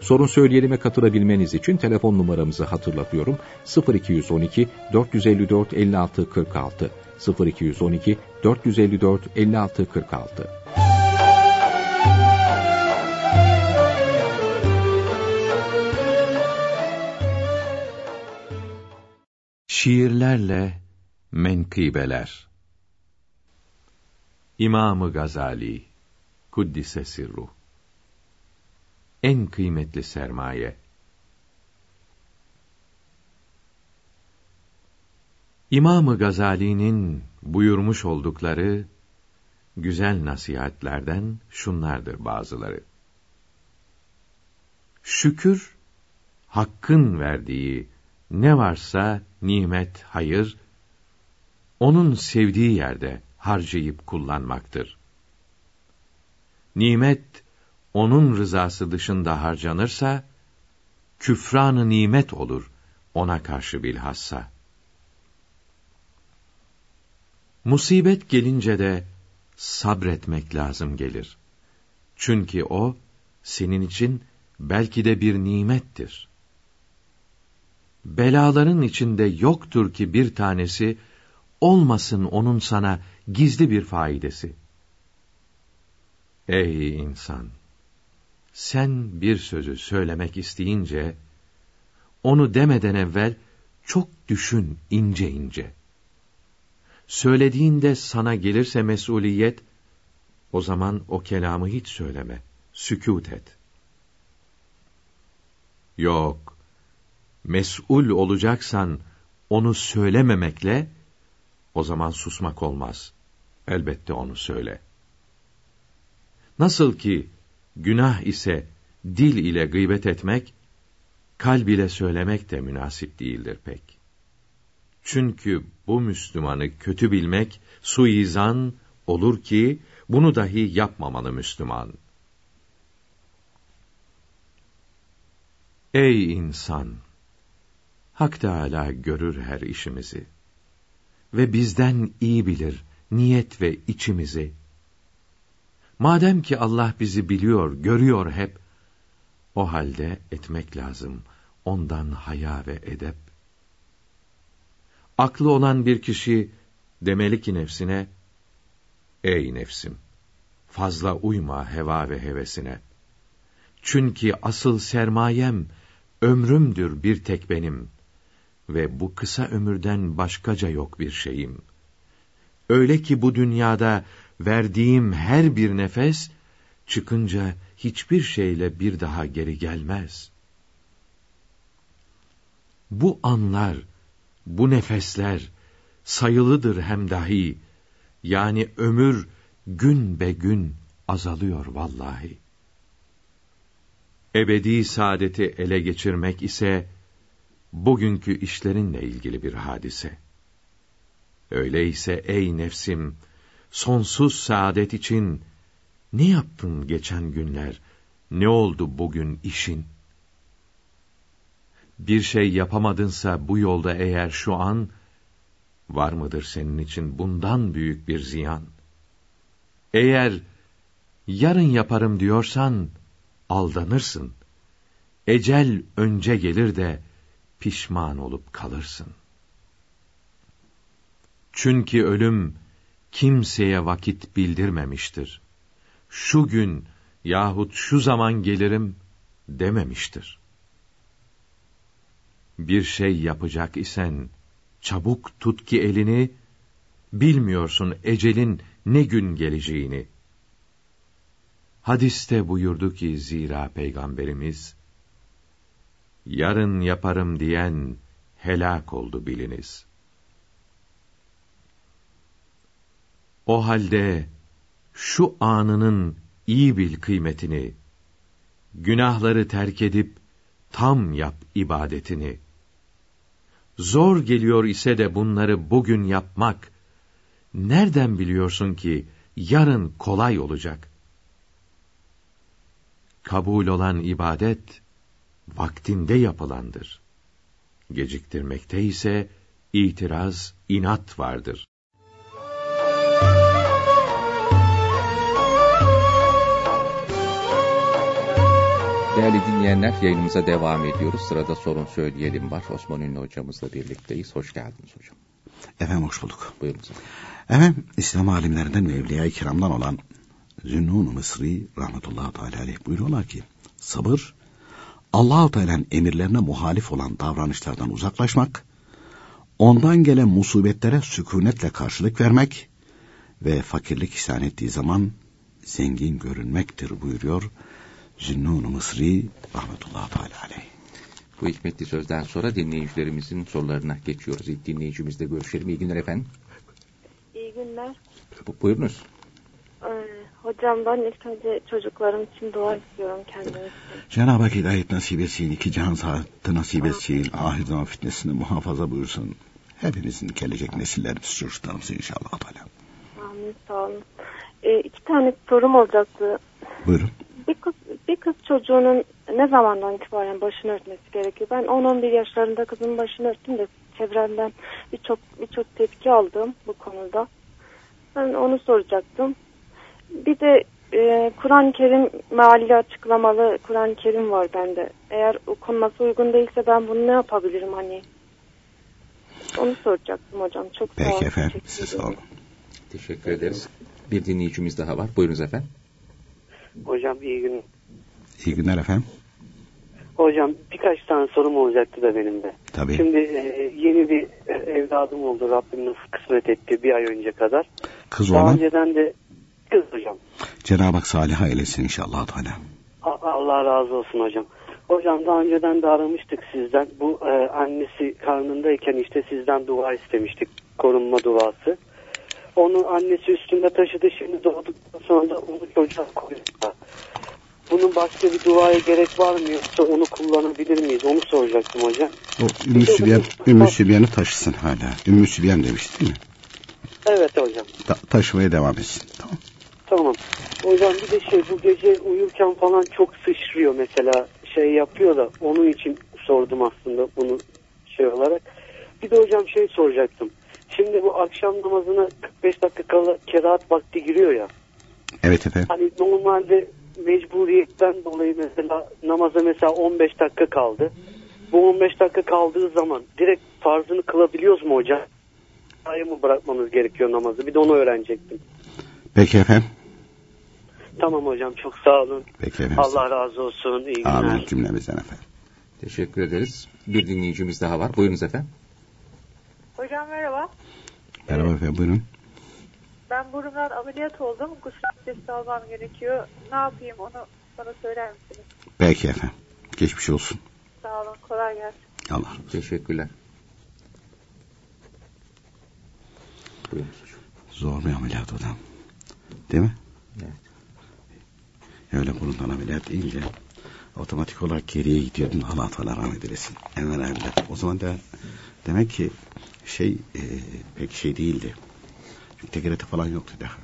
Sorun söyleyelime katılabilmeniz için telefon numaramızı hatırlatıyorum. 0212 454 56 46 0212 454 56 46 Şiirlerle menkıbeler. İmamı Gazali Kuddise Sirruh en kıymetli sermaye. İmamı Gazali'nin buyurmuş oldukları güzel nasihatlerden şunlardır bazıları. Şükür, hakkın verdiği ne varsa nimet, hayır, onun sevdiği yerde harcayıp kullanmaktır. Nimet, onun rızası dışında harcanırsa, küfranı nimet olur ona karşı bilhassa. Musibet gelince de sabretmek lazım gelir. Çünkü o, senin için belki de bir nimettir. Belaların içinde yoktur ki bir tanesi, olmasın onun sana gizli bir faidesi. Ey insan! Sen bir sözü söylemek isteyince, onu demeden evvel çok düşün ince ince. Söylediğinde sana gelirse mesuliyet, o zaman o kelamı hiç söyleme, sükût et. Yok, mesul olacaksan, onu söylememekle, o zaman susmak olmaz. Elbette onu söyle. Nasıl ki, Günah ise dil ile gıybet etmek, kalb ile söylemek de münasip değildir pek. Çünkü bu Müslümanı kötü bilmek suizan olur ki bunu dahi yapmamalı Müslüman. Ey insan! Hak Teâlâ görür her işimizi. Ve bizden iyi bilir niyet ve içimizi. Madem ki Allah bizi biliyor, görüyor hep, o halde etmek lazım ondan haya ve edep. Aklı olan bir kişi demeli ki nefsine, Ey nefsim! Fazla uyma heva ve hevesine. Çünkü asıl sermayem, ömrümdür bir tek benim. Ve bu kısa ömürden başkaca yok bir şeyim. Öyle ki bu dünyada verdiğim her bir nefes, çıkınca hiçbir şeyle bir daha geri gelmez. Bu anlar, bu nefesler, sayılıdır hem dahi, yani ömür gün be gün azalıyor vallahi. Ebedi saadeti ele geçirmek ise, bugünkü işlerinle ilgili bir hadise. Öyleyse ey nefsim, sonsuz saadet için ne yaptın geçen günler? Ne oldu bugün işin? Bir şey yapamadınsa bu yolda eğer şu an var mıdır senin için bundan büyük bir ziyan? Eğer yarın yaparım diyorsan aldanırsın. Ecel önce gelir de pişman olup kalırsın. Çünkü ölüm kimseye vakit bildirmemiştir. Şu gün yahut şu zaman gelirim dememiştir. Bir şey yapacak isen çabuk tut ki elini bilmiyorsun ecelin ne gün geleceğini. Hadiste buyurdu ki zira peygamberimiz yarın yaparım diyen helak oldu biliniz.'' O halde şu anının iyi bil kıymetini. Günahları terk edip tam yap ibadetini. Zor geliyor ise de bunları bugün yapmak, nereden biliyorsun ki yarın kolay olacak? Kabul olan ibadet, vaktinde yapılandır. Geciktirmekte ise itiraz, inat vardır. Değerli dinleyenler yayınımıza devam ediyoruz. Sırada sorun söyleyelim var. Osman Ünlü hocamızla birlikteyiz. Hoş geldiniz hocam. Efendim hoş bulduk. Buyurunuz. Efendim İslam alimlerinden ve Evliya-i Kiram'dan olan Zünnun Mısri rahmetullahi teala aleyh buyuruyorlar ki sabır Allah-u Teala'nın emirlerine muhalif olan davranışlardan uzaklaşmak, ondan gelen musibetlere sükunetle karşılık vermek ve fakirlik ihsan ettiği zaman zengin görünmektir buyuruyor Zünnun Mısri rahmetullahi teala aleyh. Bu hikmetli sözden sonra dinleyicilerimizin sorularına geçiyoruz. İlk dinleyicimizle görüşelim. İyi günler efendim. İyi günler. Bu, buyurunuz. Ee, hocam ben ilk önce çocuklarım için dua istiyorum kendimi için. Cenab-ı Hak hidayet nasip etsin, iki cihan saati nasip etsin, ahir zaman fitnesini muhafaza buyursun. Hepinizin gelecek nesillerimiz, çocuklarımız inşallah. Amin sağ olun. Ee, iki tane sorum olacaktı. Buyurun. Bir kız, bir kız çocuğunun ne zamandan itibaren başını örtmesi gerekiyor? Ben 10-11 yaşlarında kızımın başını örttüm de çevremden birçok birçok tepki aldım bu konuda. Ben onu soracaktım. Bir de e, Kur'an-ı Kerim mealli açıklamalı Kur'an-ı Kerim var bende. Eğer okunması uygun değilse ben bunu ne yapabilirim hani? Onu soracaktım hocam. Çok sağ olun. Peki efendim, Teşekkür siz sağ olun. Teşekkür ederiz. Bir dinleyicimiz daha var. Buyurunuz efendim. Hocam iyi gün. İyi günler efendim. Hocam birkaç tane sorum olacaktı da benim de. Tabii. Şimdi e, yeni bir e, evladım oldu. Rabbim nasıl kısmet etti bir ay önce kadar. Kız Daha olan önceden de kız hocam. Cenab-ı Hak salih eylesin inşallah. Teala. Allah razı olsun hocam. Hocam daha önceden de aramıştık sizden. Bu e, annesi karnındayken işte sizden dua istemiştik. Korunma duası. Onu annesi üstünde taşıdı. Şimdi doğduktan sonra da onu çocuğa koyuyor. Bunun başka bir duaya gerek var mı yoksa onu kullanabilir miyiz? Onu soracaktım hocam. O Ümmü Sübyan, Ümmü Sübyan'ı taşısın hala. Ümmü Sübyan demiş değil mi? Evet hocam. Ta- taşımaya devam etsin. Tamam. Tamam. Hocam bir de şey bu gece uyurken falan çok sıçrıyor mesela şey yapıyor da onun için sordum aslında bunu şey olarak. Bir de hocam şey soracaktım. Şimdi bu akşam namazına 45 dakika kala kerahat vakti giriyor ya. Evet efendim. Hani normalde mecburiyetten dolayı mesela namaza mesela 15 dakika kaldı. Bu 15 dakika kaldığı zaman direkt farzını kılabiliyoruz mu hocam? Aya mı bırakmamız gerekiyor namazı? Bir de onu öğrenecektim. Peki efendim. Tamam hocam çok sağ olun. Peki efendim. Allah razı olsun. İyi günler. Amin cümlemizden efendim. Teşekkür ederiz. Bir dinleyicimiz daha var. Buyurunuz efendim. Hocam merhaba. Merhaba efendim buyurun. Ben burundan ameliyat oldum. Gusül abdesti almam gerekiyor. Ne yapayım onu bana söyler misiniz? Peki efendim. Geçmiş olsun. Sağ olun. Kolay gelsin. Allah razı olsun. Teşekkürler. Zor bir ameliyat hocam. Değil mi? Evet. Öyle burundan ameliyat deyince otomatik olarak geriye gidiyordun. Allah Teala rahmet eylesin. Enver abiler. O zaman da demek ki şey e, pek şey değildi. Tekerete falan yoktu daha.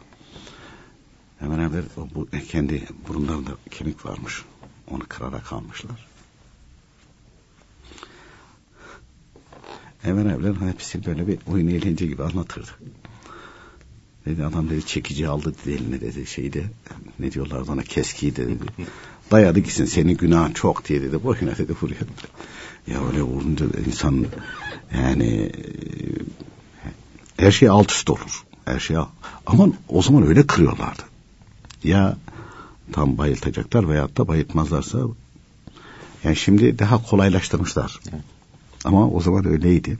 Enver abiler o, bu, kendi burunlarında kemik varmış. Onu kırarak almışlar. Enver abiler hepsi böyle bir oyun eğlence gibi anlatırdı. Dedi adam dedi çekici aldı dedi eline dedi şeyde ne diyorlar ona keskiyi de dedi. Dayadı gitsin senin günahın çok diye dedi boyuna dedi vuruyor. Ya öyle vurunca insan yani e, her şey alt üst olur. Her şey ama o zaman öyle kırıyorlardı. Ya tam bayıltacaklar veyahut da bayıltmazlarsa yani şimdi daha kolaylaştırmışlar. Evet. Ama o zaman öyleydi.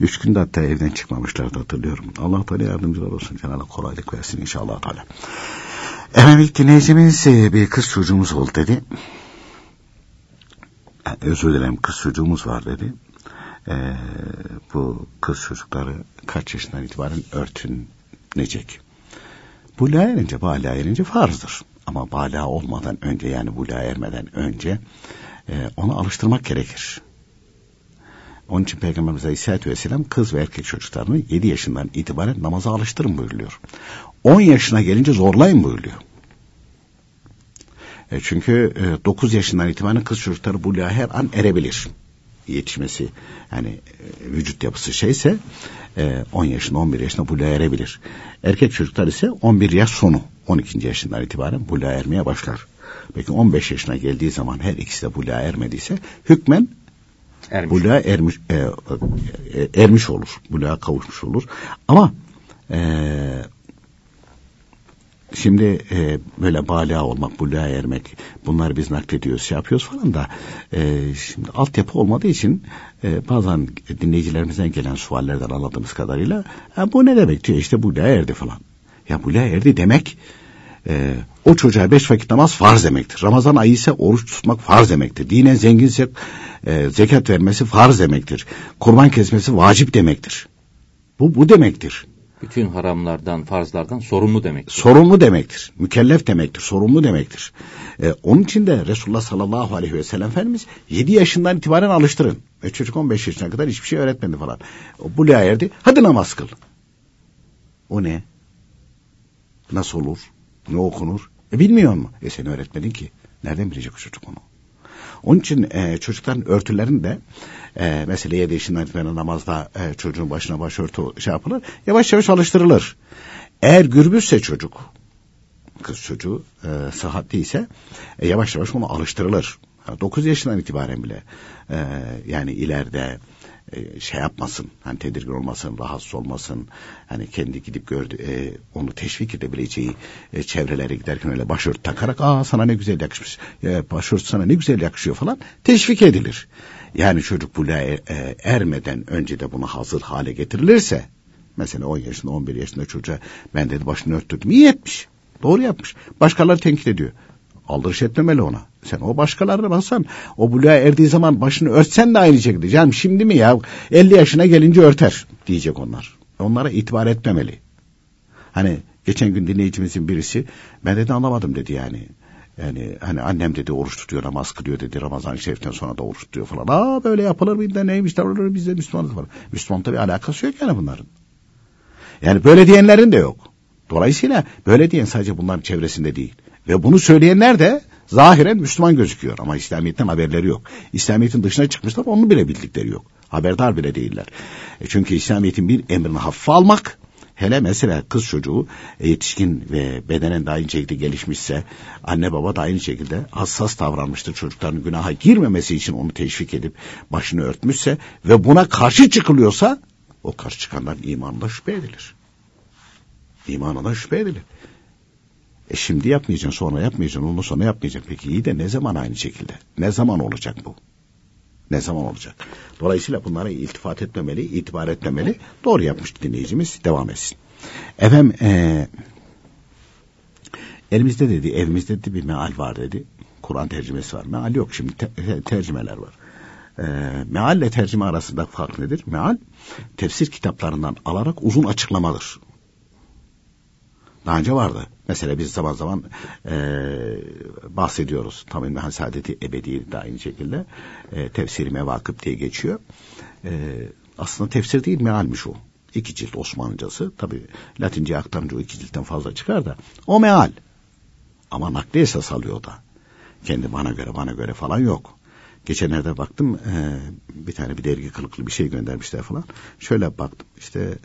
Üç günde hatta evden çıkmamışlardı hatırlıyorum. Allah Teala yardımcılar olsun. Cenab-ı kolaylık versin inşallah Teala. Efendim ilk dinleyicimiz e, bir kız çocuğumuz oldu dedi. Özür dilerim kız çocuğumuz var dedi. E, bu kız çocukları kaç yaşından itibaren örtünecek. Buluğa erince, balığa erince farzdır. Ama balığa olmadan önce yani buluğa ermeden önce e, onu alıştırmak gerekir. Onun için Peygamberimiz Aleyhisselatü Vesselam kız ve erkek çocuklarını 7 yaşından itibaren namaza alıştırın buyuruyor. 10 yaşına gelince zorlayın buyuruyor. E çünkü e, 9 yaşından itibaren kız çocukları bu her an erebilir. Yetişmesi yani e, vücut yapısı şeyse e, 10 yaşında 11 yaşında buluğa erebilir. Erkek çocuklar ise 11 yaş sonu 12. yaşından itibaren buluğa ermeye başlar. Peki 15 yaşına geldiği zaman her ikisi de buluğa ermediyse hükmen ermiş. buluğa ermiş, e, e, ermiş olur. Buluğa kavuşmuş olur. Ama e, Şimdi e, böyle bala olmak, buluğa ermek bunları biz naklediyoruz, şey yapıyoruz falan da e, şimdi altyapı olmadığı için e, bazen dinleyicilerimizden gelen suallerden anladığımız kadarıyla e, bu ne demek diyor işte buluğa erdi falan. Ya buluğa erdi demek e, o çocuğa beş vakit namaz farz demektir. Ramazan ayı ise oruç tutmak farz demektir. Dinen zenginse e, zekat vermesi farz demektir. Kurban kesmesi vacip demektir. Bu, bu demektir bütün haramlardan, farzlardan sorumlu demektir. Sorumlu demektir. Mükellef demektir. Sorumlu demektir. Ee, onun için de Resulullah sallallahu aleyhi ve sellem Efendimiz 7 yaşından itibaren alıştırın. Ve çocuk 15 yaşına kadar hiçbir şey öğretmedi falan. Bu erdi. Hadi namaz kıl. O ne? Nasıl olur? Ne okunur? E bilmiyor mu? E sen öğretmedin ki. Nereden bilecek o çocuk onu? Onun için e, çocukların örtülerini de e, mesela 7 yaşından itibaren namazda e, çocuğun başına başörtü şey yapılır. Yavaş yavaş alıştırılır. Eğer gürbüzse çocuk, kız çocuğu e, sıhhatli ise e, yavaş yavaş onu alıştırılır. 9 yaşından itibaren bile e, yani ileride e, şey yapmasın, hani tedirgin olmasın, rahatsız olmasın, hani kendi gidip gördü, e, onu teşvik edebileceği e, çevrelere giderken öyle başört takarak, aa sana ne güzel yakışmış, e, başört sana ne güzel yakışıyor falan teşvik edilir. Yani çocuk er, e, ermeden önce de bunu hazır hale getirilirse, mesela 10 yaşında 11 yaşında çocuğa ben dedi başını örttürdüm, iyi etmiş, doğru yapmış. Başkaları tenkit ediyor aldırış etmemeli ona. Sen o başkalarına baksan o buluğa erdiği zaman başını örtsen de aynı şekilde. Canım şimdi mi ya 50 yaşına gelince örter diyecek onlar. Onlara itibar etmemeli. Hani geçen gün dinleyicimizin birisi ben dedi anlamadım dedi yani. Yani hani annem dedi oruç tutuyor namaz kılıyor dedi Ramazan Şerif'ten sonra da oruç tutuyor falan. Aa böyle yapılır mı da neymiş davranır biz de Müslümanız falan. Müslüman tabii alakası yok yani bunların. Yani böyle diyenlerin de yok. Dolayısıyla böyle diyen sadece bunların çevresinde değil. Ve bunu söyleyenler de zahiren Müslüman gözüküyor ama İslamiyet'ten haberleri yok. İslamiyet'in dışına çıkmışlar onu bile bildikleri yok. Haberdar bile değiller. E çünkü İslamiyet'in bir emrini hafife almak hele mesela kız çocuğu yetişkin ve bedenen de aynı şekilde gelişmişse anne baba da aynı şekilde hassas davranmıştır çocukların günaha girmemesi için onu teşvik edip başını örtmüşse ve buna karşı çıkılıyorsa o karşı çıkanların imanında şüphe edilir. İmanına şüphe edilir. E şimdi yapmayacaksın sonra yapmayacaksın ondan sonra yapmayacaksın. Peki iyi de ne zaman aynı şekilde? Ne zaman olacak bu? Ne zaman olacak? Dolayısıyla bunlara iltifat etmemeli, itibar etmemeli. Doğru yapmış dinleyicimiz. Devam etsin. Efendim e, elimizde dedi, evimizde dedi bir meal var dedi. Kur'an tercümesi var. Meal yok şimdi te, tercümeler var. E, meal ile tercüme arasında fark nedir? Meal tefsir kitaplarından alarak uzun açıklamadır. Daha önce vardı. Mesela biz zaman zaman e, bahsediyoruz. Tamim ve Saadeti Ebedi de aynı şekilde. E, tefsiri mevakıp diye geçiyor. E, aslında tefsir değil mealmiş o. İki cilt Osmanlıcası. Tabi Latince aktarınca o iki ciltten fazla çıkar da. O meal. Ama nakli esas alıyor da. Kendi bana göre bana göre falan yok. Geçenlerde baktım e, bir tane bir dergi kılıklı bir şey göndermişler falan. Şöyle baktım işte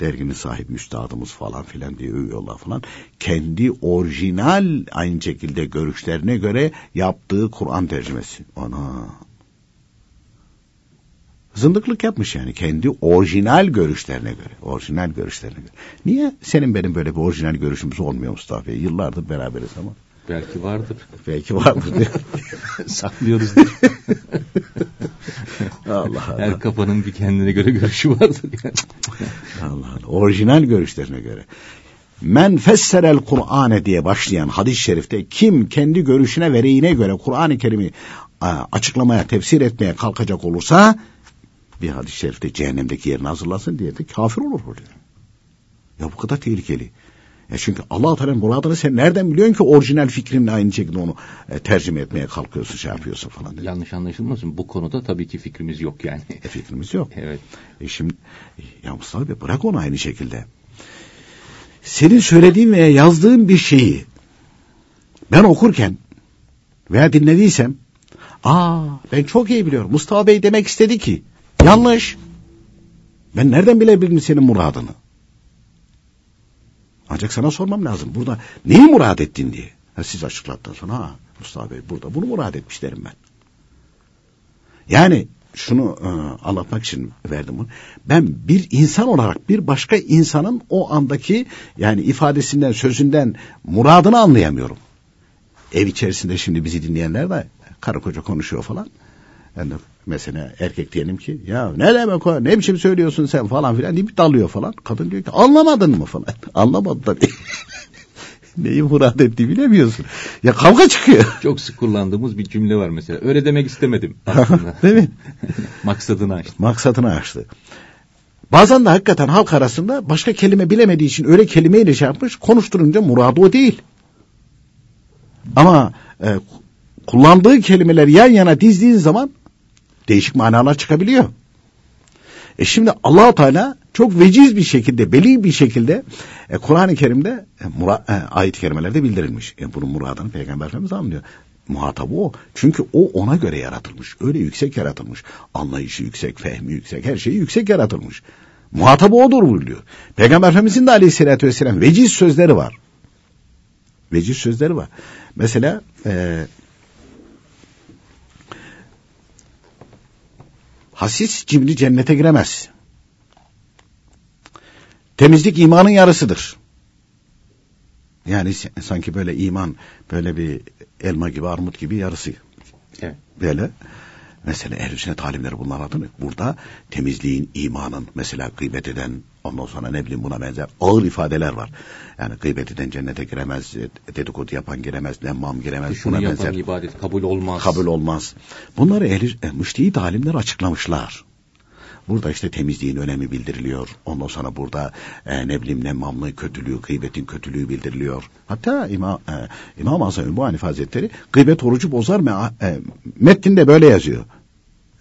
derginin sahibi üstadımız falan filan diye övüyorlar falan. Kendi orijinal aynı şekilde görüşlerine göre yaptığı Kur'an tercümesi. Ana. Zındıklık yapmış yani kendi orijinal görüşlerine göre. Orijinal görüşlerine göre. Niye senin benim böyle bir orijinal görüşümüz olmuyor Mustafa Bey? Yıllardır beraberiz ama. Belki vardır. Belki vardır. Saklıyoruz. Allah Allah. Her kafanın bir kendine göre görüşü vardır. Yani. Allah Allah. Orijinal görüşlerine göre. Men fesserel Kur'ane diye başlayan hadis-i şerifte kim kendi görüşüne ve reyine göre Kur'an-ı Kerim'i açıklamaya, tefsir etmeye kalkacak olursa bir hadis-i şerifte cehennemdeki yerini hazırlasın diye de kafir olur oluyor. Ya bu kadar tehlikeli. E çünkü Allah Teala muradını sen nereden biliyorsun ki orijinal fikrinle aynı şekilde onu e, tercüme etmeye kalkıyorsun, şey yapıyorsun falan. Dedi. Yanlış anlaşılmasın. Bu konuda tabii ki fikrimiz yok yani. E, fikrimiz yok. Evet. E şimdi ya Mustafa Bey bırak onu aynı şekilde. Senin söylediğin veya yazdığın bir şeyi ben okurken veya dinlediysem aa ben çok iyi biliyorum. Mustafa Bey demek istedi ki yanlış. Ben nereden bilebilirim senin muradını? Ancak sana sormam lazım. Burada neyi murad ettin diye. Ha, siz açıkladıktan sonra ha Mustafa Bey burada bunu murad etmiş derim ben. Yani şunu e, anlatmak için verdim bunu. Ben bir insan olarak bir başka insanın o andaki yani ifadesinden, sözünden muradını anlayamıyorum. Ev içerisinde şimdi bizi dinleyenler de karı koca konuşuyor falan. Yani mesela erkek diyelim ki ya ne demek o ne biçim söylüyorsun sen falan filan deyip dalıyor falan. Kadın diyor ki anlamadın mı falan. Anlamadı tabii. Neyi murad ettiği bilemiyorsun. Ya kavga çıkıyor. Çok sık kullandığımız bir cümle var mesela. Öyle demek istemedim aslında. Değil mi? Maksadını açtı. Maksadını açtı. Bazen de hakikaten halk arasında başka kelime bilemediği için öyle kelimeyle şey yapmış. Konuşturunca muradı o değil. Ama e, kullandığı kelimeleri yan yana dizdiğin zaman değişik manalar çıkabiliyor. E şimdi allah Teala çok veciz bir şekilde, beli bir şekilde e, Kur'an-ı Kerim'de e, mura, e, ayet-i kerimelerde bildirilmiş. E, bunun muradını Peygamber Efendimiz anlıyor. Muhatabı o. Çünkü o ona göre yaratılmış. Öyle yüksek yaratılmış. Anlayışı yüksek, fehmi yüksek, her şeyi yüksek yaratılmış. Muhatabı odur buyuruyor. Peygamber Efendimizin de aleyhissalatü vesselam veciz sözleri var. Veciz sözleri var. Mesela e, hasis cimri cennete giremez. Temizlik imanın yarısıdır. Yani sanki böyle iman böyle bir elma gibi armut gibi yarısı. Evet. Böyle. Mesela ehl sünnet talimleri bunlar adını. Burada temizliğin, imanın, mesela gıybet eden, ondan sonra ne bileyim buna benzer ağır ifadeler var. Yani gıybet eden cennete giremez, dedikodu yapan giremez, lemmam giremez, Şunu buna yapan benzer. ibadet kabul olmaz. Kabul olmaz. Bunları ehli, e, müştehit alimler açıklamışlar. Burada işte temizliğin önemi bildiriliyor. Ondan sonra burada e, ne bileyim nemmamlığı kötülüğü, gıybetin kötülüğü bildiriliyor. Hatta İmam, e, İmam Hasan Ümmü Hanife Hazretleri gıybet orucu bozar mı? E, metninde böyle yazıyor.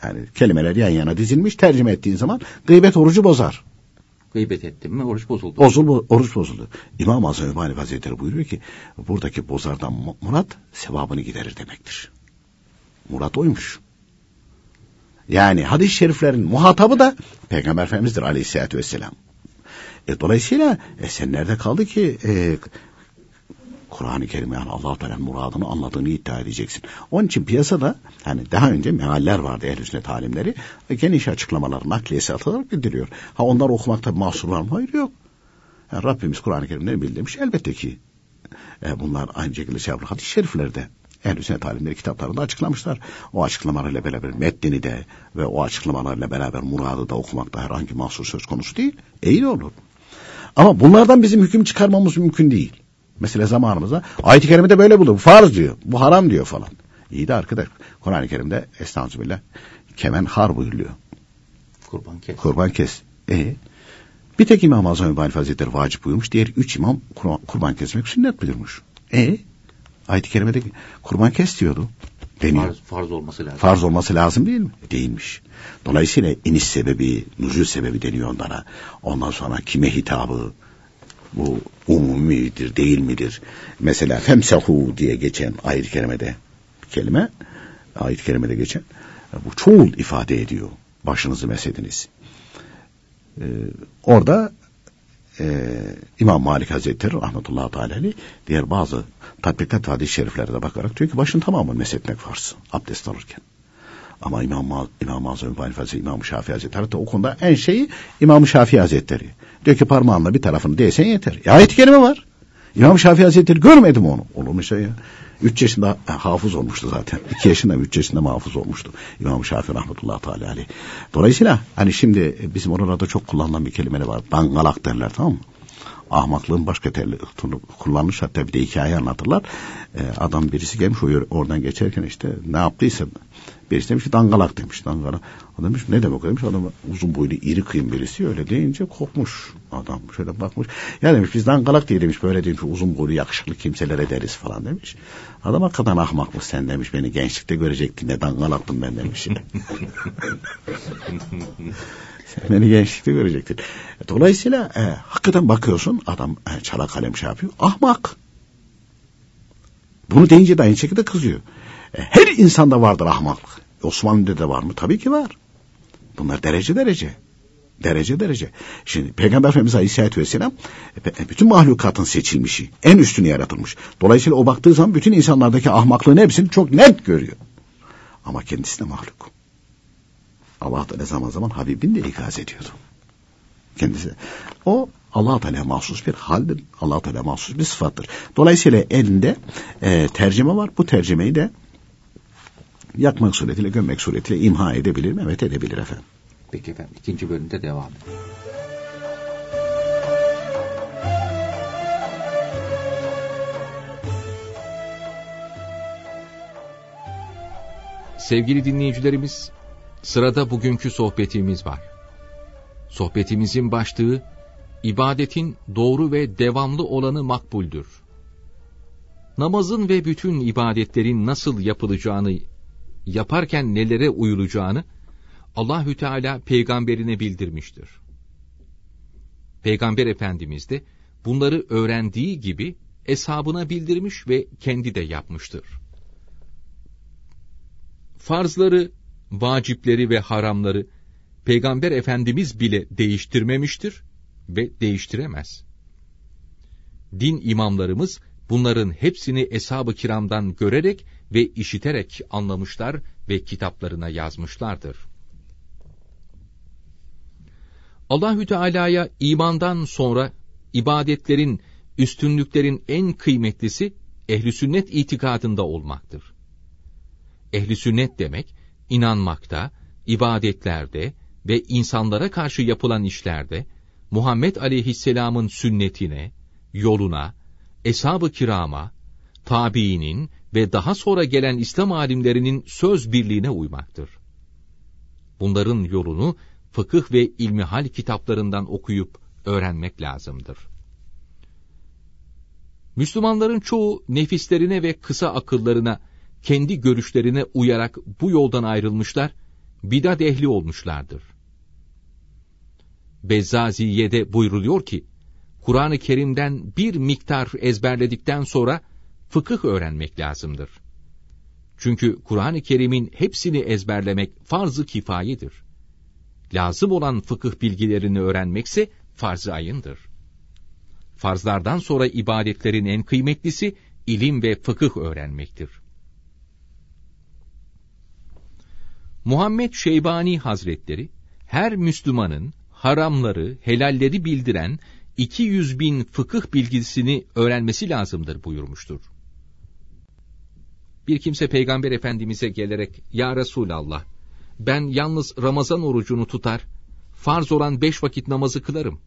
Yani kelimeler yan yana dizilmiş tercüme ettiğin zaman gıybet orucu bozar. Gıybet ettim mi oruç bozuldu. Bozul, oruç bozuldu. İmam Azam Hanife Hazretleri buyuruyor ki buradaki bozardan murat sevabını giderir demektir. Murat oymuş. Yani hadis-i şeriflerin muhatabı da Peygamber Efendimiz'dir aleyhissalatü vesselam. E, dolayısıyla e, sen nerede kaldı ki e, Kur'an-ı Kerim yani allah Teala'nın muradını anladığını iddia edeceksin. Onun için piyasada hani daha önce mealler vardı ehl-i sünnet alimleri. E, geniş açıklamalar nakliyesi atarak bildiriyor. Ha onlar okumakta mahsur var mı? Hayır yok. Yani Rabbimiz Kur'an-ı Kerim'leri bildirmiş. Elbette ki e, bunlar aynı şekilde şey yapılır. Hadis-i şeriflerde Ehl-i Sünnet alimleri kitaplarında açıklamışlar. O açıklamalarla beraber metnini de ve o açıklamalarla beraber muradı da okumakta herhangi mahsur söz konusu değil. İyi olur. Ama bunlardan bizim hüküm çıkarmamız mümkün değil. Mesela zamanımızda ayet-i kerimede böyle bulur. Farz diyor. Bu haram diyor falan. İyi de arkadaş Kur'an-ı Kerim'de estağfurullah kemen har buyuruyor. Kurban kes. Kurban kes. E bir tek İmam Azam İbani Hazretleri vacip buyurmuş. Diğer üç imam kurban kesmek sünnet buyurmuş. E ayet-i kerimede kurban kes diyordu. Deniyor. Farz, farz olması lazım. Farz olması lazım değil mi? Değilmiş. Dolayısıyla iniş sebebi, nüzul sebebi deniyor onlara. Ondan sonra kime hitabı, bu umumi midir, değil midir? Mesela femsehu diye geçen ayet-i kerimede kelime, ayet-i kerimede geçen, bu çoğul ifade ediyor. Başınızı mesediniz. Ee, orada e, İmam Malik Hazretleri rahmetullahi teala diğer bazı tatbikat hadis-i şeriflere de bakarak diyor ki başın tamamını mesetmek farz abdest alırken. Ama İmam, İmam Azam İbn Hazretleri, İmam Şafii Hazretleri hatta o konuda en şeyi İmam Şafii Hazretleri. Diyor ki parmağınla bir tarafını değsen yeter. Ya ayet-i kerime var. İmam Şafii Hazretleri görmedim onu. Olur mu şey ya? Üç yaşında hafız olmuştu zaten. İki yaşında üç yaşında hafız olmuştu. İmam Şafii rahmetullahi teala aleyh. Dolayısıyla hani şimdi bizim oralarda çok kullanılan bir kelime var. Dangalak derler tamam mı? ahmaklığın başka terli kullanmış hatta bir de hikaye anlatırlar. Ee, adam birisi gelmiş oradan geçerken işte ne yaptıysa birisi demiş ki dangalak demiş dangalak. O demiş ne demek demiş adam uzun boylu iri kıyım birisi öyle deyince korkmuş. Aa, Adam şöyle bakmış. Ya demiş biz dangalak diye demiş böyle demiş uzun boylu yakışıklı kimselere deriz falan demiş. Adam hakikaten ahmakmış sen demiş beni gençlikte görecektin ne dangalaktım ben demiş. sen beni gençlikte görecektin. Dolayısıyla e, hakikaten bakıyorsun adam e, çala kalem şey yapıyor. Ahmak. Bunu deyince de aynı şekilde kızıyor. E, her insanda vardır ahmaklık. Osmanlı'da da var mı? Tabii ki var. Bunlar derece derece. Derece derece. Şimdi Peygamber Efendimiz Aleyhisselatü Vesselam e, bütün mahlukatın seçilmişi. En üstünü yaratılmış. Dolayısıyla o baktığı zaman bütün insanlardaki ahmaklığın hepsini çok net görüyor. Ama kendisi de mahluk. Allah da ne zaman zaman Habibin de ikaz ediyordu. Kendisi. O allah Teala mahsus bir haldir. allah Teala mahsus bir sıfattır. Dolayısıyla elinde e, tercüme var. Bu tercümeyi de yakmak suretiyle, gömmek suretiyle imha edebilir mi? Evet edebilir efendim. Peki efendim ikinci bölümde devam Sevgili dinleyicilerimiz, sırada bugünkü sohbetimiz var. Sohbetimizin başlığı, ibadetin doğru ve devamlı olanı makbuldür. Namazın ve bütün ibadetlerin nasıl yapılacağını, yaparken nelere uyulacağını, Allahü Teala peygamberine bildirmiştir. Peygamber Efendimiz de bunları öğrendiği gibi eshabına bildirmiş ve kendi de yapmıştır. Farzları, vacipleri ve haramları Peygamber Efendimiz bile değiştirmemiştir ve değiştiremez. Din imamlarımız bunların hepsini eshab-ı kiramdan görerek ve işiterek anlamışlar ve kitaplarına yazmışlardır. Allahü Teala'ya imandan sonra ibadetlerin, üstünlüklerin en kıymetlisi ehli sünnet itikadında olmaktır. Ehli sünnet demek inanmakta, ibadetlerde ve insanlara karşı yapılan işlerde Muhammed Aleyhisselam'ın sünnetine, yoluna, eshab-ı kirama, tabiinin ve daha sonra gelen İslam alimlerinin söz birliğine uymaktır. Bunların yolunu fıkıh ve ilmihal kitaplarından okuyup öğrenmek lazımdır. Müslümanların çoğu nefislerine ve kısa akıllarına, kendi görüşlerine uyarak bu yoldan ayrılmışlar, bidat ehli olmuşlardır. Bezzaziye'de buyruluyor ki, Kur'an-ı Kerim'den bir miktar ezberledikten sonra fıkıh öğrenmek lazımdır. Çünkü Kur'an-ı Kerim'in hepsini ezberlemek farz-ı kifayedir lazım olan fıkıh bilgilerini öğrenmekse farz-ı ayındır. Farzlardan sonra ibadetlerin en kıymetlisi ilim ve fıkıh öğrenmektir. Muhammed Şeybani Hazretleri, her Müslümanın haramları, helalleri bildiren 200 bin fıkıh bilgisini öğrenmesi lazımdır buyurmuştur. Bir kimse Peygamber Efendimiz'e gelerek, Ya Resulallah, ben yalnız Ramazan orucunu tutar, farz olan beş vakit namazı kılarım.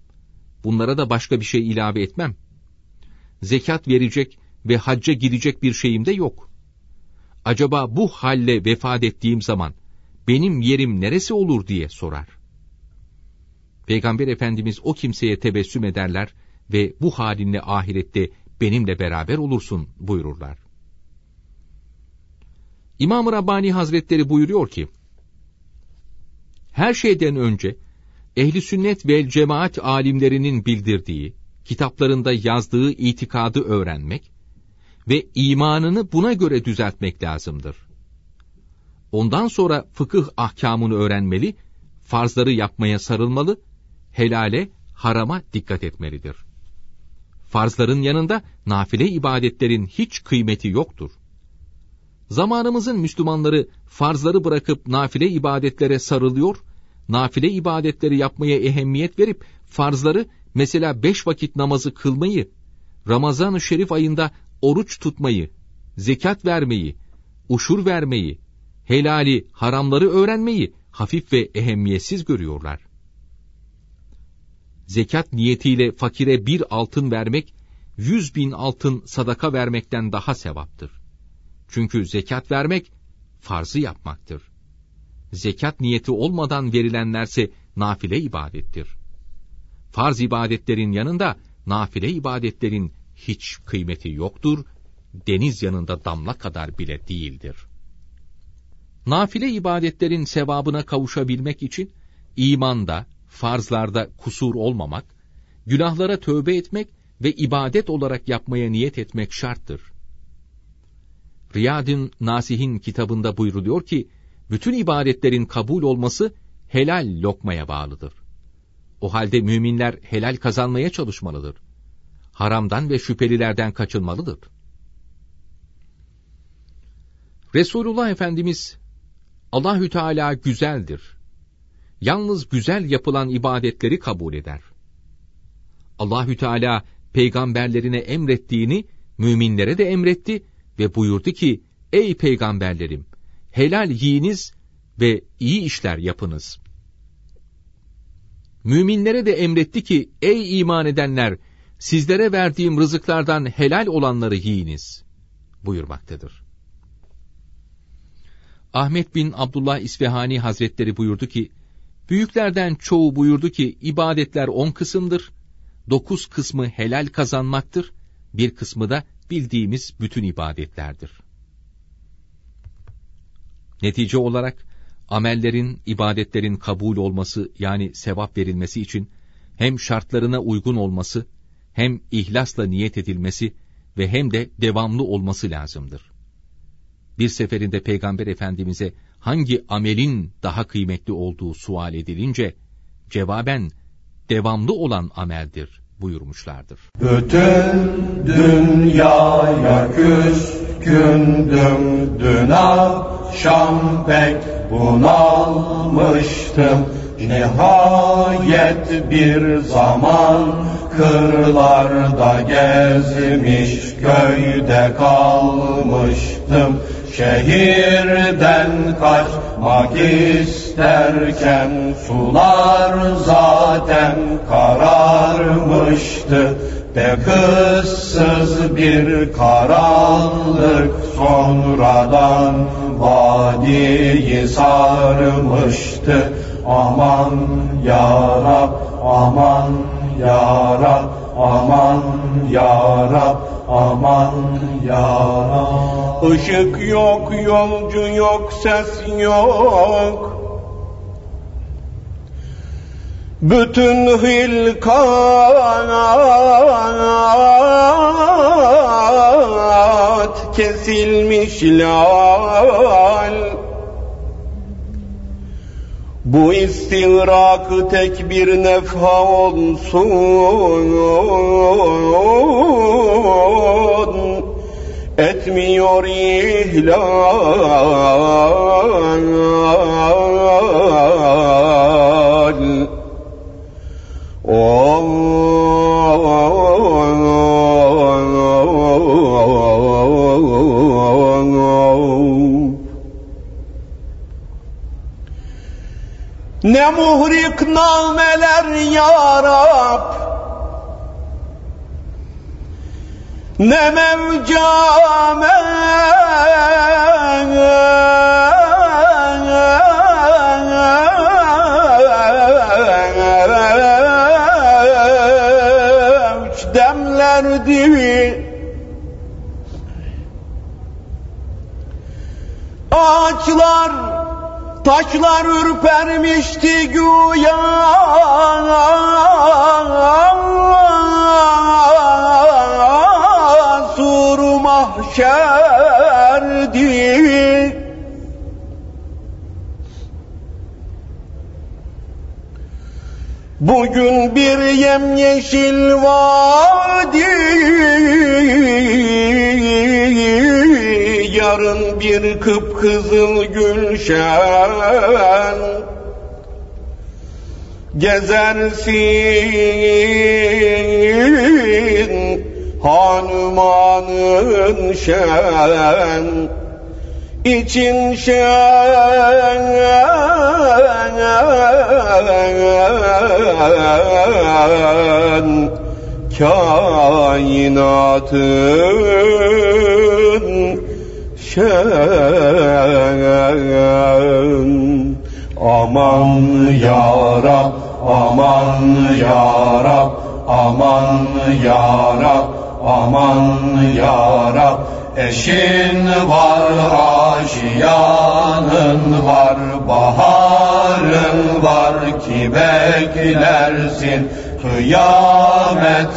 Bunlara da başka bir şey ilave etmem. Zekat verecek ve hacca gidecek bir şeyim de yok. Acaba bu halle vefat ettiğim zaman benim yerim neresi olur diye sorar. Peygamber Efendimiz o kimseye tebessüm ederler ve bu halinle ahirette benimle beraber olursun buyururlar. İmam-ı Rabbani Hazretleri buyuruyor ki, her şeyden önce ehli sünnet ve cemaat alimlerinin bildirdiği, kitaplarında yazdığı itikadı öğrenmek ve imanını buna göre düzeltmek lazımdır. Ondan sonra fıkıh ahkamını öğrenmeli, farzları yapmaya sarılmalı, helale, harama dikkat etmelidir. Farzların yanında nafile ibadetlerin hiç kıymeti yoktur. Zamanımızın Müslümanları farzları bırakıp nafile ibadetlere sarılıyor, nafile ibadetleri yapmaya ehemmiyet verip farzları mesela beş vakit namazı kılmayı, Ramazan-ı Şerif ayında oruç tutmayı, zekat vermeyi, uşur vermeyi, helali, haramları öğrenmeyi hafif ve ehemmiyetsiz görüyorlar. Zekat niyetiyle fakire bir altın vermek, yüz bin altın sadaka vermekten daha sevaptır. Çünkü zekat vermek farzı yapmaktır. Zekat niyeti olmadan verilenlerse nafile ibadettir. farz ibadetlerin yanında nafile ibadetlerin hiç kıymeti yoktur, deniz yanında damla kadar bile değildir. Nafile ibadetlerin sevabına kavuşabilmek için imanda, farzlarda kusur olmamak, günahlara tövbe etmek ve ibadet olarak yapmaya niyet etmek şarttır. Riyadın Nasih'in kitabında buyruluyor ki, bütün ibadetlerin kabul olması helal lokmaya bağlıdır. O halde müminler helal kazanmaya çalışmalıdır. Haramdan ve şüphelilerden kaçınmalıdır. Resulullah Efendimiz Allahü Teala güzeldir. Yalnız güzel yapılan ibadetleri kabul eder. Allahü Teala peygamberlerine emrettiğini müminlere de emretti ve buyurdu ki: Ey peygamberlerim, helal yiyiniz ve iyi işler yapınız. Müminlere de emretti ki, ey iman edenler, sizlere verdiğim rızıklardan helal olanları yiyiniz, buyurmaktadır. Ahmet bin Abdullah İsfahani Hazretleri buyurdu ki, büyüklerden çoğu buyurdu ki, ibadetler on kısımdır, dokuz kısmı helal kazanmaktır, bir kısmı da bildiğimiz bütün ibadetlerdir. Netice olarak, amellerin, ibadetlerin kabul olması yani sevap verilmesi için hem şartlarına uygun olması, hem ihlasla niyet edilmesi ve hem de devamlı olması lazımdır. Bir seferinde Peygamber Efendimiz'e hangi amelin daha kıymetli olduğu sual edilince, cevaben devamlı olan ameldir buyurmuşlardır. Bütün dünyaya küskündüm dün akşam pek bunalmıştım Nihayet bir zaman kırlarda gezmiş köyde kalmıştım Şehirden kaçmak isterken sular zaten kararmıştı. De kızsız bir karanlık sonradan vadiyi sarmıştı. Aman yarab aman yarab aman yarab aman yarab Işık yok yolcu yok ses yok. Bütün hilkat kesilmiş lal bu istigrak tek bir nefha olsun. Etmiyor ihlal ne muhrik nameler ya Rab? Ne mevcame Taşlar ürpermişti güya. Sur mahşerdi. Bugün bir yemyeşil vadi bir kıpkızıl gülşen. Gezersin hanumanın şen. İçin şen. Kainatın şen aman ya Rab aman ya Rab, aman ya Rab, aman ya Rab. Eşin var, aşiyanın var, baharın var ki beklersin. Kıyametler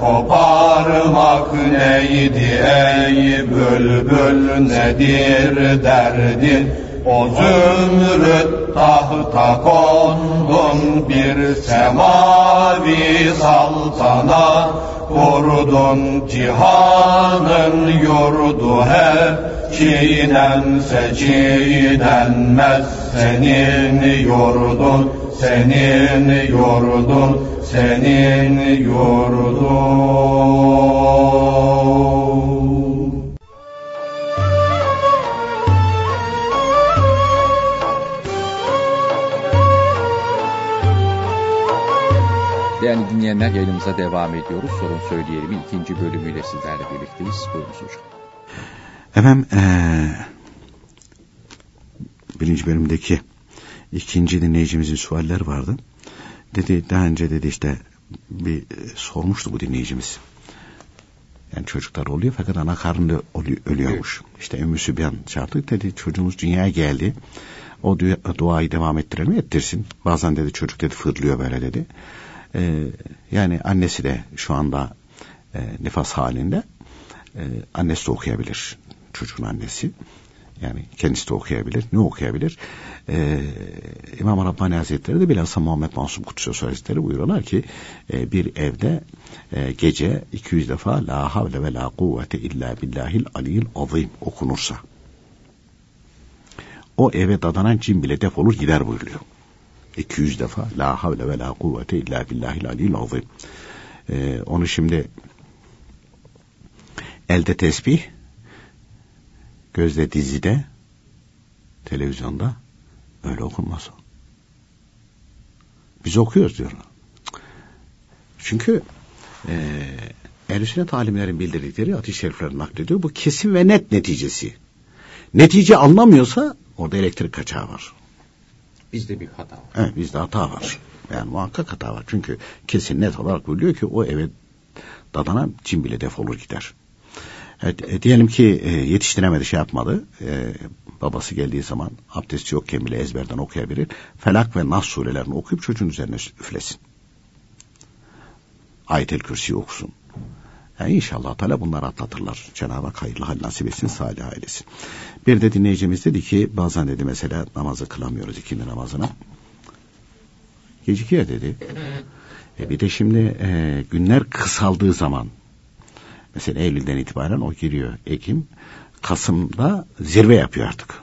koparmak neydi ey bülbül nedir derdin? O zümrüt tahta kondun bir semavi saltanat kurdun cihanın yurdu hep çiğnense çiğnenmez senin yurdun senin yurdun senin yurdun dinleyenler yayınımıza devam ediyoruz. Sorun Söyleyelim'in ikinci bölümüyle sizlerle birlikteyiz. Buyurunuz hocam. Efendim ee, birinci bölümdeki ikinci dinleyicimizin sualler vardı. Dedi daha önce dedi işte bir sormuştu bu dinleyicimiz. Yani çocuklar oluyor fakat ana karnında ölüyormuş. İşte Ümmü Sübyan çağırdık dedi çocuğumuz dünyaya geldi. O du- duayı devam ettirelim ettirsin. Bazen dedi çocuk dedi fırlıyor böyle dedi. Ee, yani annesi de şu anda e, nefas halinde. Ee, annesi de okuyabilir. Çocuğun annesi. Yani kendisi de okuyabilir. Ne okuyabilir? Ee, İmam Rabbani Hazretleri de bilhassa Muhammed Mansum Kutsu Hazretleri buyuruyorlar ki e, bir evde e, gece 200 defa La havle ve la kuvvete illa billahil aliyil azim okunursa o eve dadanan cin bile defolur gider buyuruyor. 200 defa La havle ve la kuvvete illa billahil aliyil azim. Ee, onu şimdi elde tesbih gözde dizide televizyonda öyle okunmaz. Biz okuyoruz diyor. Çünkü e, ehl sünnet alimlerin bildirdikleri hadis-i şerifleri naklediyor. Bu kesin ve net neticesi. Netice anlamıyorsa orada elektrik kaçağı var. Bizde bir hata var. Evet bizde hata var. Yani muhakkak hata var. Çünkü kesin net olarak biliyor ki o eve dadanan cin bile defolur gider. Evet, e, diyelim ki e, yetiştiremedi şey yapmadı. E, babası geldiği zaman abdesti yokken bile ezberden okuyabilir. Felak ve Nas surelerini okuyup çocuğun üzerine üflesin. Ayet-el Kürsi okusun. Yani inşallah Teala bunları atlatırlar. Cenab-ı Hak hayırlı hal nasip etsin, salih ailesin. Bir de dinleyicimiz dedi ki bazen dedi mesela namazı kılamıyoruz ikindi namazına. Gecikiyor dedi. E bir de şimdi e, günler kısaldığı zaman mesela Eylül'den itibaren o giriyor Ekim. Kasım'da zirve yapıyor artık.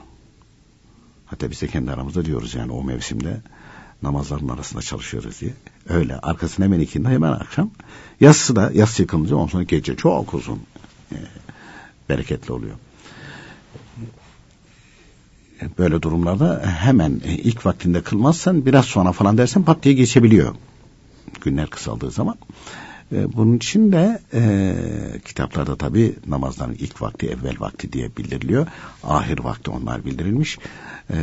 Hatta biz de kendi aramızda diyoruz yani o mevsimde namazların arasında çalışıyoruz diye. Öyle arkasına hemen ikindi hemen akşam. Yassı da yas yıkılınca ondan sonra gece çok uzun e, bereketli oluyor. Böyle durumlarda hemen e, ilk vaktinde kılmazsan biraz sonra falan dersen pat diye geçebiliyor. Günler kısaldığı zaman. E, bunun için de e, kitaplarda tabi namazların ilk vakti, evvel vakti diye bildiriliyor. Ahir vakti onlar bildirilmiş. E,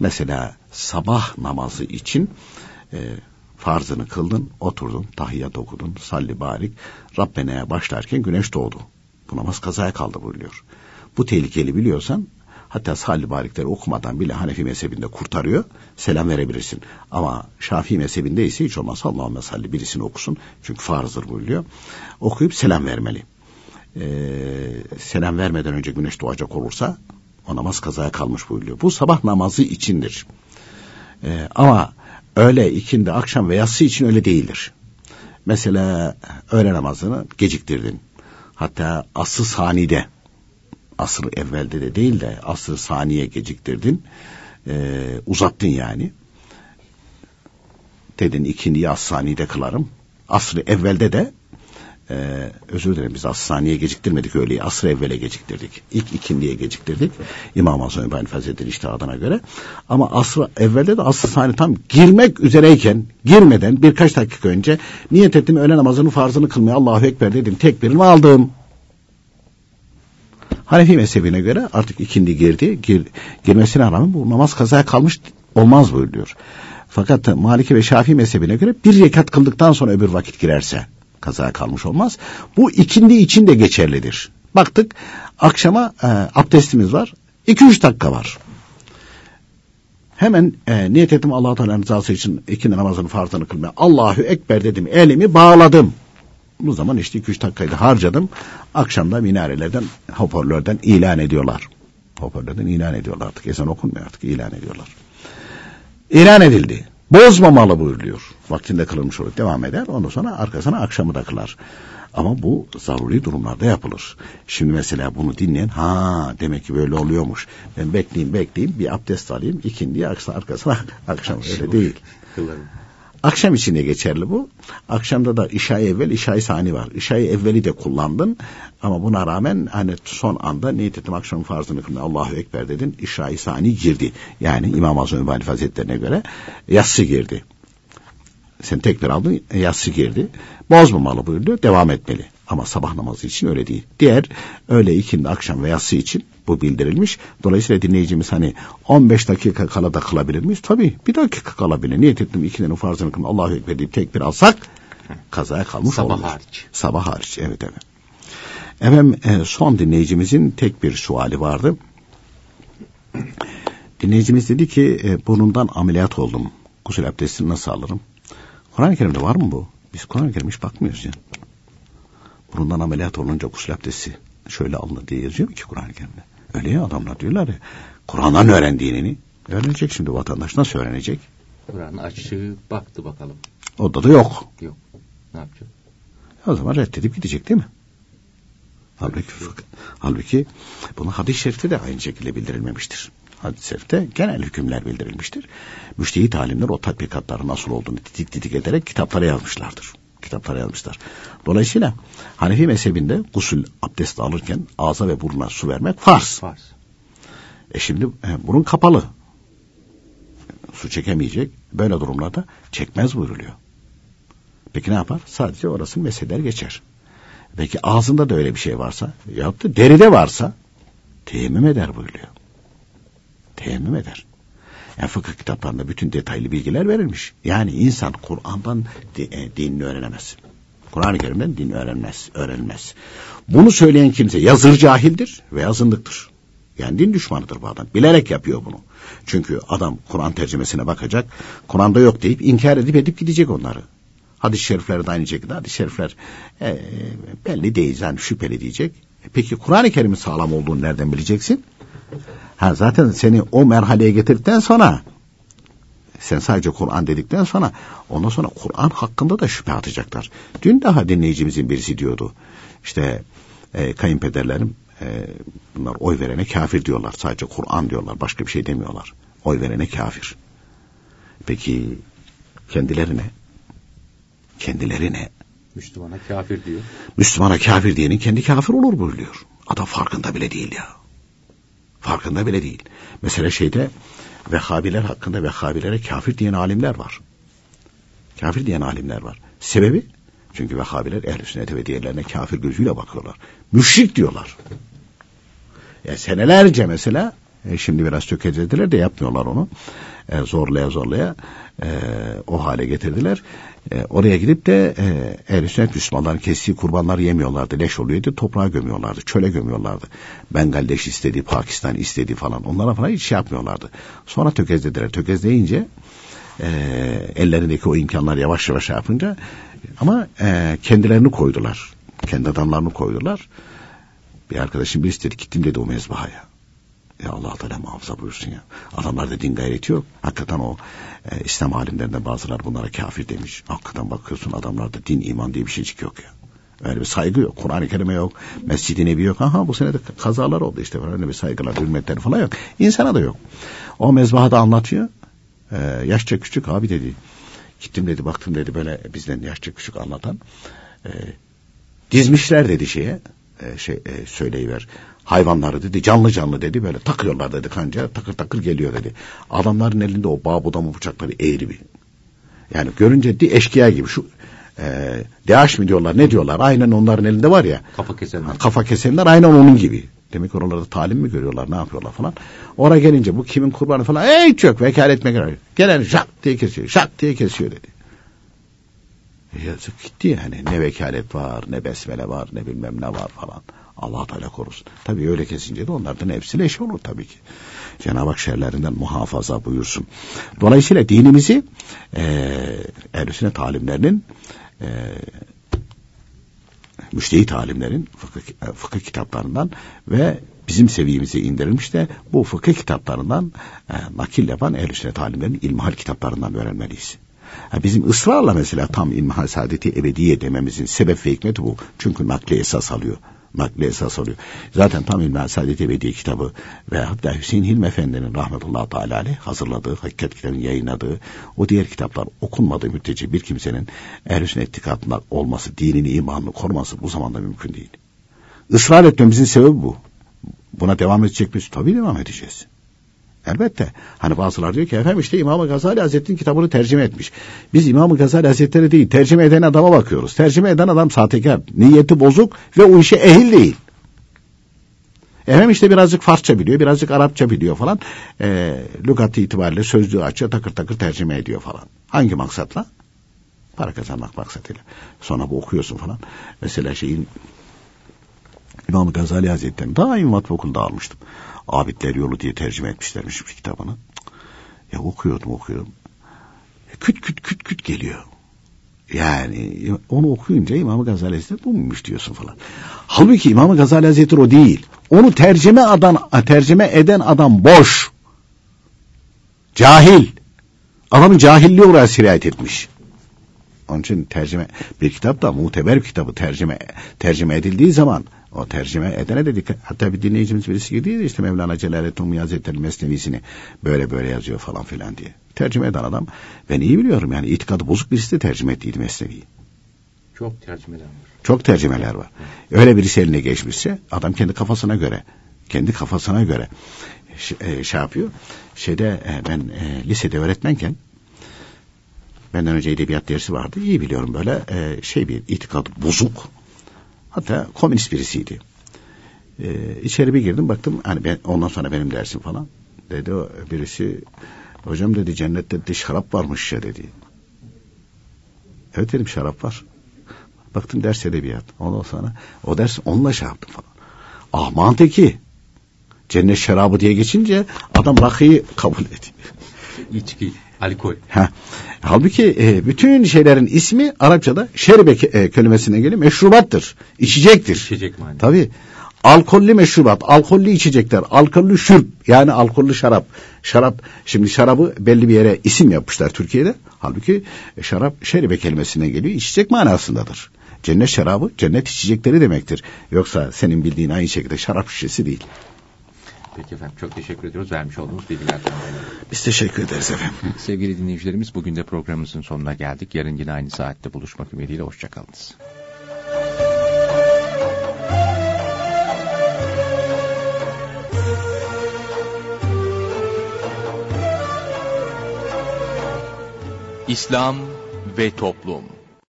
mesela sabah namazı için e, farzını kıldın, oturdun, tahiyyat okudun, salli barik, Rabbene'ye başlarken güneş doğdu. Bu namaz kazaya kaldı buyuruyor. Bu tehlikeli biliyorsan hatta salli barikleri okumadan bile Hanefi mezhebinde kurtarıyor. Selam verebilirsin. Ama Şafii mezhebinde ise hiç olmazsa Allahümme salli birisini okusun. Çünkü farzdır buyuruyor. Okuyup selam vermeli. Ee, selam vermeden önce güneş doğacak olursa o namaz kazaya kalmış buyuruyor. Bu sabah namazı içindir. Ee, ama öğle, ikindi, akşam ve yatsı için öyle değildir. Mesela öğle namazını geciktirdin. Hatta aslı sanide asır evvelde de değil de asır saniye geciktirdin. E, uzattın yani. Dedin ikindiyi as saniyede kılarım. Asrı evvelde de e, özür dilerim biz as saniye geciktirmedik öğleyi. Asrı evvele geciktirdik. İlk ikindiye geciktirdik. İmam Hasan İbrahim Hazretleri iştihadına göre. Ama asrı evvelde de asrı saniye tam girmek üzereyken girmeden birkaç dakika önce niyet ettim öğle namazının farzını kılmaya Allahu Ekber dedim. Tekbirimi aldım. Hanefi mezhebine göre artık ikindi girdi. Gir, girmesine rağmen bu namaz kazaya kalmış olmaz buyuruyor. Fakat Maliki ve Şafii mezhebine göre bir rekat kıldıktan sonra öbür vakit girerse kaza kalmış olmaz. Bu ikindi için de geçerlidir. Baktık akşama e, abdestimiz var. 2-3 dakika var. Hemen e, niyet ettim allah Teala'nın rızası için ikindi namazını farzını kılmaya. Allahu Ekber dedim. Elimi bağladım. Bu zaman işte 2-3 dakikayı da harcadım. Akşamda minarelerden, hoparlörden ilan ediyorlar. Hoparlörden ilan ediyorlar artık. Ezan okunmuyor artık. ilan ediyorlar. İlan edildi. Bozmamalı buyuruluyor. Vaktinde kılınmış olur. Devam eder. Ondan sonra arkasına akşamı da kılar. Ama bu zaruri durumlarda yapılır. Şimdi mesela bunu dinleyen ha demek ki böyle oluyormuş. Ben bekleyeyim bekleyeyim bir abdest alayım ikindiye arkasına akşam öyle değil. Akşam için de geçerli bu. Akşamda da işay evvel, işay sani var. İşay evveli de kullandın ama buna rağmen hani son anda niyet ettim akşam farzını kılın Allahu Ekber dedin. İşay sani girdi. Yani İmam Azam Übani Hazretlerine göre yassı girdi. Sen tekbir aldın yassı girdi. Bozmamalı buyurdu devam etmeli. Ama sabah namazı için öyle değil. Diğer öğle ikindi akşam ve yatsı için bu bildirilmiş. Dolayısıyla dinleyicimiz hani 15 dakika kala da kılabilir miyiz? Tabii bir dakika kalabilir. Niyet ettim ikindinin farzını kılın Allahu Ekber deyip tekbir alsak kazaya kalmış Sabah oluruz. hariç. Sabah hariç evet evet. Efendim e, son dinleyicimizin tek bir suali vardı. Dinleyicimiz dedi ki e, burnundan ameliyat oldum. Gusül abdestini nasıl alırım? Kur'an-ı Kerim'de var mı bu? Biz Kur'an-ı Kerim hiç bakmıyoruz ya. Burundan ameliyat olunca gusül abdesti şöyle alınır diye yazıyor ki Kur'an-ı Kerim'de. Öyle ya adamlar diyorlar ya. Kur'an'dan öğrendiğini öğrenecek şimdi vatandaş nasıl öğrenecek? Kur'an açtı baktı bakalım. Orada da yok. Yok. Ne yapacak? O zaman reddedip gidecek değil mi? Halbuki, halbuki bunu hadis-i şerifte de aynı şekilde bildirilmemiştir. Hadis-i şerifte genel hükümler bildirilmiştir. Müştehit alimler o tatbikatların nasıl olduğunu didik didik ederek kitaplara yazmışlardır. Kitaplara yazmışlar. Dolayısıyla Hanefi mezhebinde gusül abdest alırken ağza ve burnuna su vermek farz. Farz. E şimdi e, burun kapalı. Su çekemeyecek. Böyle durumlarda çekmez buyuruluyor. Peki ne yapar? Sadece orasını mesheder geçer. Peki ağzında da öyle bir şey varsa yahut da deride varsa teyemmüm eder buyuruyor. Teyemmüm eder. Yani fıkıh kitaplarında bütün detaylı bilgiler verilmiş. Yani insan Kur'an'dan e, dinini öğrenemez. Kur'an-ı Kerim'den din öğrenmez, öğrenmez. Bunu söyleyen kimse yazır cahildir ve azınlıktır. Yani din düşmanıdır bu adam. Bilerek yapıyor bunu. Çünkü adam Kur'an tercümesine bakacak. Kur'an'da yok deyip inkar edip edip gidecek onları. Hadis-i şerifler de aynı şekilde. Hadis-i şerifler e, belli değil. Yani şüpheli diyecek. Peki Kur'an-ı Kerim'in sağlam olduğunu nereden bileceksin? Ha, zaten seni o merhaleye getirdikten sonra sen sadece Kur'an dedikten sonra ondan sonra Kur'an hakkında da şüphe atacaklar. Dün daha dinleyicimizin birisi diyordu. İşte e, kayınpederlerim e, bunlar oy verene kafir diyorlar. Sadece Kur'an diyorlar. Başka bir şey demiyorlar. Oy verene kafir. Peki kendilerine kendilerine Müslümana kafir diyor. Müslümana kafir diyenin kendi kafir olur buyuruyor. Adam farkında bile değil ya. Farkında bile değil. Mesela şeyde Vehhabiler hakkında Vehhabilere kafir diyen alimler var. Kafir diyen alimler var. Sebebi? Çünkü Vehhabiler ehl sünnete ve diğerlerine kafir gözüyle bakıyorlar. Müşrik diyorlar. Ya senelerce mesela e, şimdi biraz tökezlediler de yapmıyorlar onu. E, zorlaya zorlaya e, o hale getirdiler. E, oraya gidip de e, ehl sünnet Müslümanların kestiği kurbanları yemiyorlardı. Leş oluyordu. Toprağa gömüyorlardı. Çöle gömüyorlardı. Bengaldeş istediği, Pakistan istediği falan. Onlara falan hiç şey yapmıyorlardı. Sonra tökezlediler. Tökezleyince e, ellerindeki o imkanlar yavaş yavaş şey yapınca ama e, kendilerini koydular. Kendi adamlarını koydular. Bir arkadaşım birisi dedi gittim dedi o mezbahaya. Ya Allah Teala muhafaza buyursun ya. Adamlarda din gayreti yok. Hakikaten o e, İslam alimlerinden bazılar bunlara kafir demiş. Hakikaten bakıyorsun adamlarda din iman diye bir şeycik yok ya. Öyle bir saygı yok. Kur'an-ı Kerim'e yok. Mescid-i Nebi yok. Aha bu sene de kazalar oldu işte. Öyle bir saygılar, hürmetler falan yok. İnsana da yok. O mezbahada anlatıyor. Ee, yaşça küçük abi dedi. Gittim dedi baktım dedi böyle bizden yaşça küçük anlatan. Ee, dizmişler dedi şeye. E, şey e, söyleyiver hayvanları dedi canlı canlı dedi böyle takıyorlar dedi kanca takır takır geliyor dedi. Adamların elinde o bağ budama bıçakları eğri bir. Yani görünce di eşkıya gibi şu e, DH mi diyorlar ne diyorlar aynen onların elinde var ya. Kafa kesenler. Kafa kesenler aynen onun gibi. Demek ki oralarda talim mi görüyorlar ne yapıyorlar falan. Oraya gelince bu kimin kurbanı falan. Ey yok vekalet mi Gelen şak diye kesiyor. Şak diye kesiyor dedi. E yazık gitti yani. Ne vekalet var ne besmele var ne bilmem ne var falan. Allah Teala korusun. Tabii öyle kesince de onlardan hepsi leş olur tabii ki. Cenab-ı Hak şerlerinden muhafaza buyursun. Dolayısıyla dinimizi e, ehl talimlerinin e, müştehit alimlerin fıkıh, e, fıkıh kitaplarından ve bizim seviyemize indirilmiş de bu fıkıh kitaplarından e, nakil yapan ehl-i sünnet alimlerin ilmihal kitaplarından öğrenmeliyiz. Ha, bizim ısrarla mesela tam ilmihal saadeti ebediye dememizin sebep ve hikmeti bu. Çünkü nakli esas alıyor nakli esas oluyor. Zaten tam İlmihal Saadet Ebedi kitabı ve hatta Hüseyin Hilmi Efendi'nin rahmetullahi teala aleyh hazırladığı, hakikat kitabını yayınladığı o diğer kitaplar okunmadığı müddetçe bir kimsenin ehl-i sünnet olması, dinini, imanını koruması bu zamanda mümkün değil. Israr etmemizin sebebi bu. Buna devam edecek miyiz? Tabii devam edeceğiz. Elbette. Hani bazılar diyor ki efendim işte İmam-ı Gazali Hazretleri'nin kitabını tercüme etmiş. Biz İmam-ı Gazali Hazretleri değil tercüme eden adama bakıyoruz. Tercüme eden adam sahtekar, niyeti bozuk ve o işe ehil değil. Efendim işte birazcık Farsça biliyor, birazcık Arapça biliyor falan. E, lügatı itibariyle sözlüğü açıyor, takır takır tercüme ediyor falan. Hangi maksatla? Para kazanmak maksatıyla. Sonra bu okuyorsun falan. Mesela şeyin İmam Gazali Hazretleri'ni daha İmam Hatip Okulu'nda almıştım. Abidler Yolu diye tercüme etmişlermiş bir kitabını. Ya okuyordum okuyordum. Küt küt küt küt geliyor. Yani onu okuyunca İmam Gazali Hazretleri bu muymuş diyorsun falan. Halbuki İmam Gazali Hazretleri o değil. Onu tercüme eden, tercüme eden adam boş. Cahil. Adamın cahilliği oraya sirayet etmiş. Onun için tercüme bir kitap da muteber bir kitabı tercüme tercüme edildiği zaman o tercüme edene dedik. Hatta bir dinleyicimiz birisi gidiyor işte Mevlana Celaleddin Rumi Hazretleri Mesnevisini böyle böyle yazıyor falan filan diye. Tercüme eden adam ben iyi biliyorum yani itikadı bozuk birisi de tercüme ettiydi Mesnevi'yi. Çok tercümeler var. Çok tercümeler var. Öyle birisi eline geçmişse adam kendi kafasına göre kendi kafasına göre şey, şey yapıyor. Şeyde e, ben e, lisede öğretmenken benden önce edebiyat dersi vardı. İyi biliyorum böyle e, şey bir itikad bozuk Hatta komünist birisiydi. Ee, içeri bir girdim baktım hani ben, ondan sonra benim dersim falan. Dedi o birisi hocam dedi cennette de şarap varmış ya dedi. Evet dedim şarap var. Baktım ders edebiyat. Ondan sonra o ders onunla şey yaptım falan. Ah manteki. Cennet şarabı diye geçince adam rakıyı kabul ediyor. İçki. Alkol. Ha. Halbuki e, bütün şeylerin ismi Arapçada şerbe e, kelimesine geliyor. Meşrubattır. İçecektir. İçecek mani. Tabii. Alkollü meşrubat, alkollü içecekler, alkollü şürp yani alkollü şarap. Şarap şimdi şarabı belli bir yere isim yapmışlar Türkiye'de. Halbuki e, şarap şeribe kelimesine geliyor. içecek manasındadır. Cennet şarabı cennet içecekleri demektir. Yoksa senin bildiğin aynı şekilde şarap şişesi değil. Peki efendim çok teşekkür ediyoruz vermiş olduğunuz bilgilerden Biz teşekkür ederiz efendim. Sevgili dinleyicilerimiz bugün de programımızın sonuna geldik. Yarın yine aynı saatte buluşmak ümidiyle hoşçakalınız. İslam ve Toplum